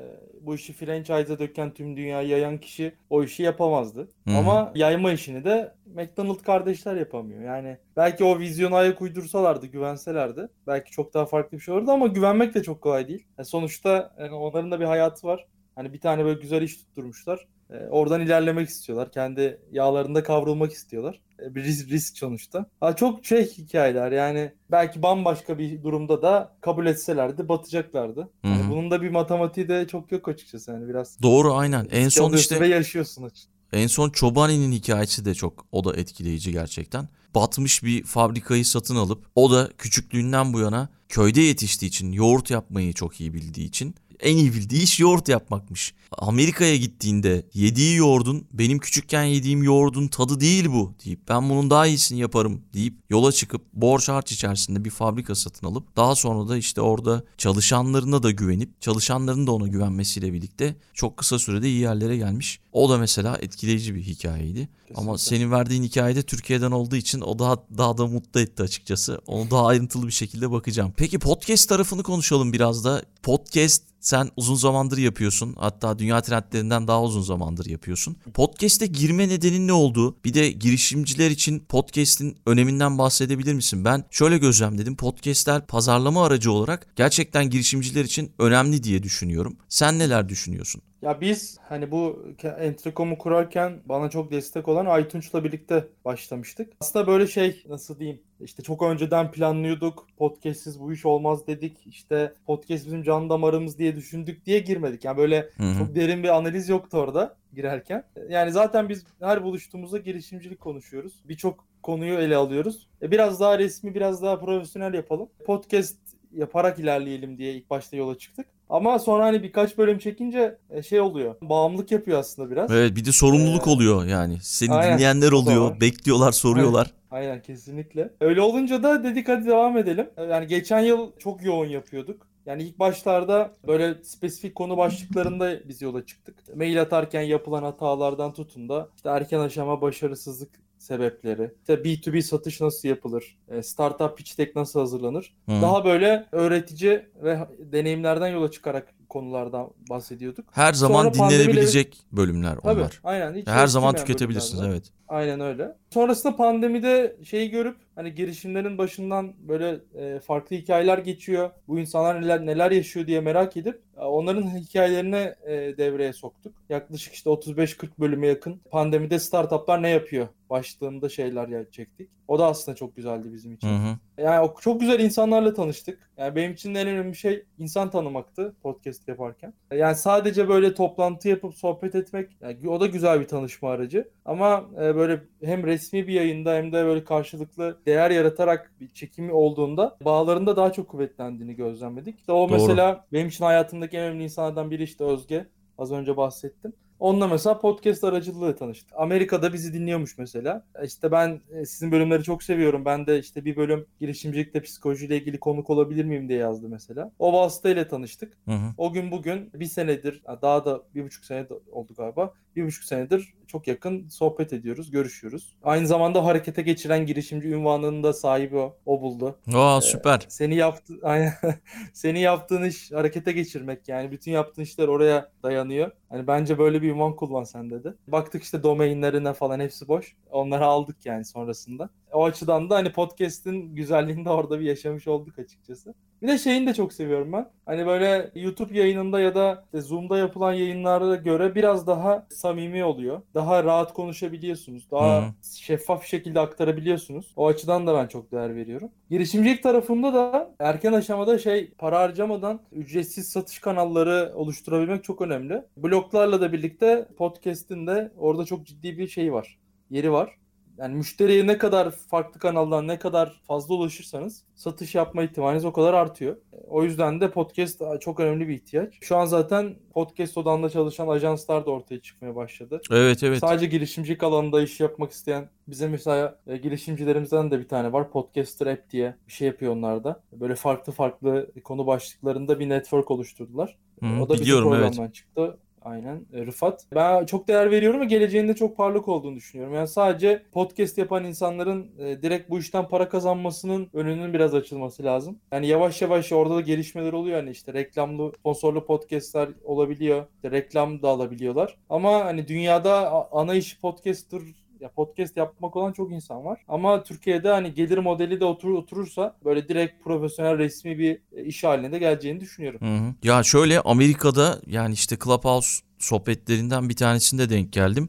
bu işi franchise'a döken tüm dünyayı yayan kişi o işi yapamazdı. Hı hı. Ama yayma işini de McDonald kardeşler yapamıyor. Yani belki o vizyona ayak uydursalardı, güvenselerdi belki çok daha farklı bir şey olurdu ama güvenmek de çok kolay değil. Yani sonuçta yani onların da bir hayatı var. Hani bir tane böyle güzel iş tutturmuşlar. E, oradan ilerlemek istiyorlar. Kendi yağlarında kavrulmak istiyorlar. E, bir risk, risk sonuçta. Ha, çok şey hikayeler yani belki bambaşka bir durumda da kabul etselerdi batacaklardı. Yani bunun da bir matematiği de çok yok açıkçası yani biraz. doğru aynen. En son işte ve yaşıyorsun açıkçası. En son Çobani'nin hikayesi de çok o da etkileyici gerçekten. Batmış bir fabrikayı satın alıp o da küçüklüğünden bu yana köyde yetiştiği için yoğurt yapmayı çok iyi bildiği için en iyi bildiği iş yoğurt yapmakmış. Amerika'ya gittiğinde yediği yoğurdun benim küçükken yediğim yoğurdun tadı değil bu deyip ben bunun daha iyisini yaparım deyip yola çıkıp borç harç içerisinde bir fabrika satın alıp daha sonra da işte orada çalışanlarına da güvenip çalışanların da ona güvenmesiyle birlikte çok kısa sürede iyi yerlere gelmiş. O da mesela etkileyici bir hikayeydi. Ama Kesinlikle. senin verdiğin hikayede Türkiye'den olduğu için o daha daha da mutlu etti açıkçası. Onu daha ayrıntılı bir şekilde bakacağım. Peki podcast tarafını konuşalım biraz da. Podcast sen uzun zamandır yapıyorsun. Hatta dünya trendlerinden daha uzun zamandır yapıyorsun. Podcast'e girme nedenin ne oldu? Bir de girişimciler için podcast'in öneminden bahsedebilir misin? Ben şöyle gözlemledim. Podcast'ler pazarlama aracı olarak gerçekten girişimciler için önemli diye düşünüyorum. Sen neler düşünüyorsun? Ya biz hani bu Entrecom'u kurarken bana çok destek olan Aytunç'la birlikte başlamıştık. Aslında böyle şey nasıl diyeyim işte çok önceden planlıyorduk. Podcast'siz bu iş olmaz dedik. İşte podcast bizim can damarımız diye düşündük diye girmedik. Yani böyle Hı hı. çok derin bir analiz yoktu orada girerken. Yani zaten biz her buluştuğumuzda girişimcilik konuşuyoruz. Birçok konuyu ele alıyoruz. E biraz daha resmi, biraz daha profesyonel yapalım. Podcast yaparak ilerleyelim diye ilk başta yola çıktık. Ama sonra hani birkaç bölüm çekince e, şey oluyor. Bağımlılık yapıyor aslında biraz. Evet bir de sorumluluk Ee, oluyor yani. Seni aynen, dinleyenler oluyor, bekliyorlar, soruyorlar. Aynen kesinlikle. Öyle olunca da dedik hadi devam edelim. Yani geçen yıl çok yoğun yapıyorduk. Yani ilk başlarda böyle spesifik konu başlıklarında biz yola çıktık. Mail atarken yapılan hatalardan tutun da işte erken aşama başarısızlık sebepleri, işte B2B satış nasıl yapılır, e, startup pitch deck nasıl hazırlanır. Hı. Daha böyle öğretici ve deneyimlerden yola çıkarak konulardan bahsediyorduk. Her zaman Sonra pandemiyle- dinlenebilecek bölümler Tabii onlar. aynen. Hiç Her zaman tüketebilirsiniz bölümlerden. evet. Aynen öyle. Sonrasında pandemide şeyi görüp hani girişimlerin başından böyle e, farklı hikayeler geçiyor. Bu insanlar neler neler yaşıyor diye merak edip e, onların hikayelerini e, devreye soktuk. Yaklaşık işte 35-40 bölüme yakın pandemide startuplar ne yapıyor başlığında şeyler çektik. O da aslında çok güzeldi bizim için. Hı hı. Yani çok güzel insanlarla tanıştık. Yani benim için en önemli şey insan tanımaktı podcast yaparken. Yani sadece böyle toplantı yapıp sohbet etmek yani o da güzel bir tanışma aracı. Ama e, böyle hem resmi bir yayında hem de böyle karşılıklı değer yaratarak bir çekimi olduğunda bağlarında daha çok kuvvetlendiğini gözlemledik. İşte o Doğru. mesela benim için hayatımdaki en önemli insanlardan biri işte Özge. Az önce bahsettim. Onunla mesela podcast aracılığıyla tanıştık. Amerika'da bizi dinliyormuş mesela. İşte ben e, sizin bölümleri çok seviyorum. Ben de işte bir bölüm girişimcilikle psikolojiyle ilgili konuk olabilir miyim diye yazdı mesela. O vasıtayla tanıştık. Hı hı. O gün bugün bir senedir daha da bir buçuk sene oldu galiba. Bir buçuk senedir çok yakın sohbet ediyoruz, görüşüyoruz. Aynı zamanda harekete geçiren girişimci ünvanının da sahibi o. O buldu. Aa süper. Seni yaptı seni yaptığın iş harekete geçirmek yani bütün yaptığın işler oraya dayanıyor. Hani bence böyle bir ünvan kullan sen dedi. Baktık işte domainlerine falan hepsi boş. Onları aldık yani sonrasında. O açıdan da hani podcast'in güzelliğini de orada bir yaşamış olduk açıkçası. Bir de şeyini de çok seviyorum ben. Hani böyle YouTube yayınında ya da işte Zoom'da yapılan yayınlara göre biraz daha samimi oluyor. Daha rahat konuşabiliyorsunuz. Daha Hı. şeffaf bir şekilde aktarabiliyorsunuz. O açıdan da ben çok değer veriyorum. Girişimcilik tarafında da erken aşamada şey para harcamadan ücretsiz satış kanalları oluşturabilmek çok önemli. Bloglarla da birlikte podcast'in de orada çok ciddi bir şey var. Yeri var. Yani müşteriye ne kadar farklı kanaldan ne kadar fazla ulaşırsanız satış yapma ihtimaliniz o kadar artıyor. O yüzden de podcast çok önemli bir ihtiyaç. Şu an zaten podcast odanda çalışan ajanslar da ortaya çıkmaya başladı. Evet evet. Sadece girişimcilik alanında iş yapmak isteyen bize mesela e, girişimcilerimizden de bir tane var. Podcaster App diye bir şey yapıyor onlar da. Böyle farklı farklı konu başlıklarında bir network oluşturdular. Hı, o da bizim biliyorum, evet. programdan çıktı. Aynen. E, Rıfat. Ben çok değer veriyorum ve geleceğinde çok parlak olduğunu düşünüyorum. Yani sadece podcast yapan insanların e, direkt bu işten para kazanmasının önünün biraz açılması lazım. Yani yavaş yavaş orada da gelişmeler oluyor. Hani işte reklamlı, sponsorlu podcastler olabiliyor. İşte reklam da alabiliyorlar. Ama hani dünyada ana iş podcaster ya podcast yapmak olan çok insan var. Ama Türkiye'de hani gelir modeli de otur, oturursa böyle direkt profesyonel resmi bir e, iş haline de geleceğini düşünüyorum. Hı hı. Ya şöyle Amerika'da yani işte Clubhouse sohbetlerinden bir tanesinde denk geldim.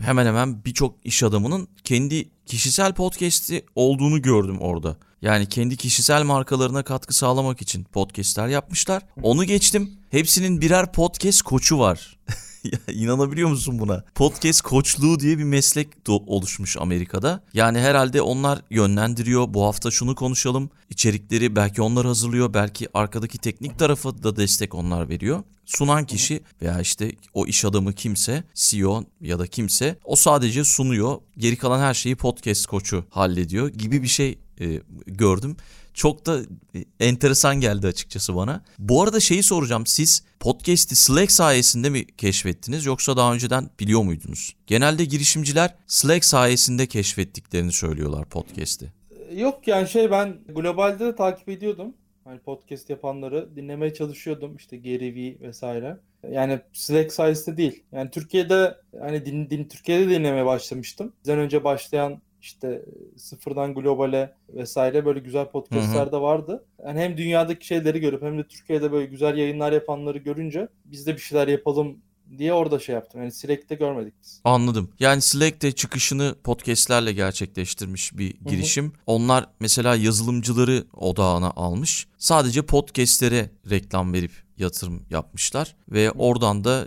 Hemen hemen birçok iş adamının kendi kişisel podcast'i olduğunu gördüm orada. Yani kendi kişisel markalarına katkı sağlamak için podcast'ler yapmışlar. Onu geçtim. Hepsinin birer podcast koçu var. Ya inanabiliyor musun buna? Podcast koçluğu diye bir meslek oluşmuş Amerika'da. Yani herhalde onlar yönlendiriyor. Bu hafta şunu konuşalım. İçerikleri belki onlar hazırlıyor. Belki arkadaki teknik tarafı da destek onlar veriyor. Sunan kişi veya işte o iş adamı kimse, CEO ya da kimse o sadece sunuyor. Geri kalan her şeyi podcast koçu hallediyor gibi bir şey e, gördüm. Çok da e, enteresan geldi açıkçası bana. Bu arada şeyi soracağım. Siz podcast'i Slack sayesinde mi keşfettiniz yoksa daha önceden biliyor muydunuz? Genelde girişimciler Slack sayesinde keşfettiklerini söylüyorlar podcast'i. Yok yani şey ben globalde de takip ediyordum. Hani podcast yapanları dinlemeye çalışıyordum. İşte Gary Vee vesaire. Yani Slack sayesinde değil. Yani Türkiye'de hani din, din Türkiye'de dinlemeye başlamıştım. Bizden önce başlayan işte sıfırdan globale vesaire böyle güzel podcastler de vardı. Yani hem dünyadaki şeyleri görüp hem de Türkiye'de böyle güzel yayınlar yapanları görünce biz de bir şeyler yapalım diye orada şey yaptım. Yani Slack'te görmedik biz. Anladım. Yani Slack de çıkışını podcastlerle gerçekleştirmiş bir girişim. Onlar mesela yazılımcıları odağına almış. Sadece podcastlere reklam verip yatırım yapmışlar ve oradan da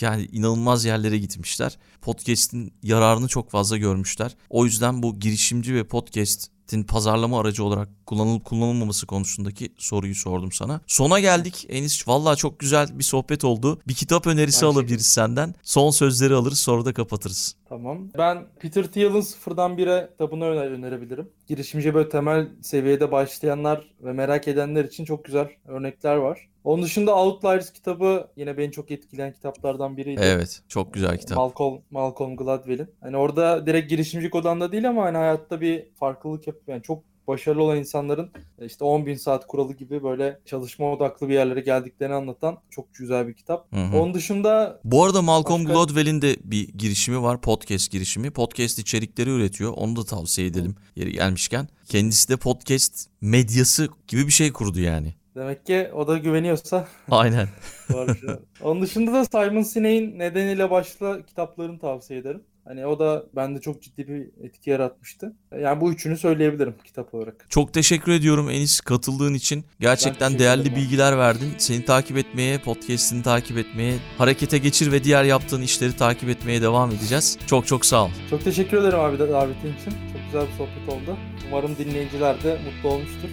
yani inanılmaz yerlere gitmişler. Podcast'in yararını çok fazla görmüşler. O yüzden bu girişimci ve podcast pazarlama aracı olarak kullanılıp kullanılmaması konusundaki soruyu sordum sana. Sona geldik Enis. Vallahi çok güzel bir sohbet oldu. Bir kitap önerisi Aynı alabiliriz senden. Son sözleri alırız sonra da kapatırız. Tamam. Ben Peter Thiel'in Sıfırdan Bire kitabını öner- önerebilirim. Girişimci böyle temel seviyede başlayanlar ve merak edenler için çok güzel örnekler var. Onun dışında Outliers kitabı yine beni çok etkileyen kitaplardan biriydi. Evet çok güzel kitap. Malcolm, Malcolm Gladwell'in. Hani orada direkt girişimcilik odanda değil ama hani hayatta bir farklılık yapıp yani çok başarılı olan insanların e, işte 10 bin saat kuralı gibi böyle çalışma odaklı bir yerlere geldiklerini anlatan çok güzel bir kitap. Hı hı. Onun dışında Bu arada Malcolm Başka- Gladwell'in de bir girişimi var. Podcast girişimi. Podcast içerikleri üretiyor. Onu da tavsiye edelim yeri gelmişken. Kendisi de podcast medyası gibi bir şey kurdu yani. Demek ki o da güveniyorsa Aynen. An. Onun dışında da Simon Sinek'in Nedeniyle Başla kitaplarını tavsiye ederim. Hani o da bende çok ciddi bir etki yaratmıştı. Yani bu üçünü söyleyebilirim kitap olarak. Çok teşekkür ediyorum Enis katıldığın için. Gerçekten değerli ederim bilgiler verdin. Seni takip etmeye, podcast'ini takip etmeye, harekete geçir ve diğer yaptığın işleri takip etmeye devam edeceğiz. Çok çok sağ ol. Çok teşekkür ederim abi davetin için. Çok güzel bir sohbet oldu. Umarım dinleyiciler de mutlu olmuştur.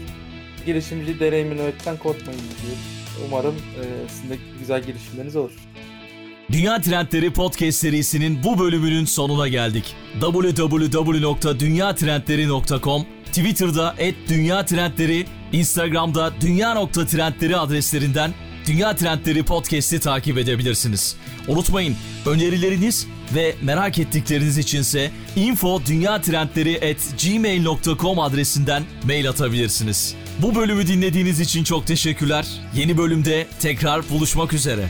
Girişimci deneyimini öğretten korkmayın diyorum. Umarım e, sizin de güzel girişimleriniz olur. Dünya Trendleri Podcast serisinin bu bölümünün sonuna geldik. www.dünyatrendleri.com Twitter'da @dünyatrendleri, Instagram'da dünya.trendleri adreslerinden Dünya Trendleri Podcast'i takip edebilirsiniz. Unutmayın önerileriniz ve merak ettikleriniz içinse info.dünyatrendleri@gmail.com adresinden mail atabilirsiniz. Bu bölümü dinlediğiniz için çok teşekkürler. Yeni bölümde tekrar buluşmak üzere.